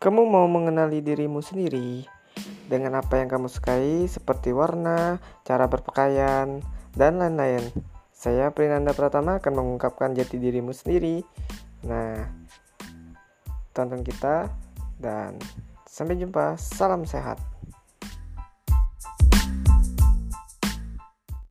Kamu mau mengenali dirimu sendiri dengan apa yang kamu sukai, seperti warna, cara berpakaian, dan lain-lain. Saya Prinanda Pratama akan mengungkapkan jati dirimu sendiri. Nah, tonton kita dan sampai jumpa. Salam sehat.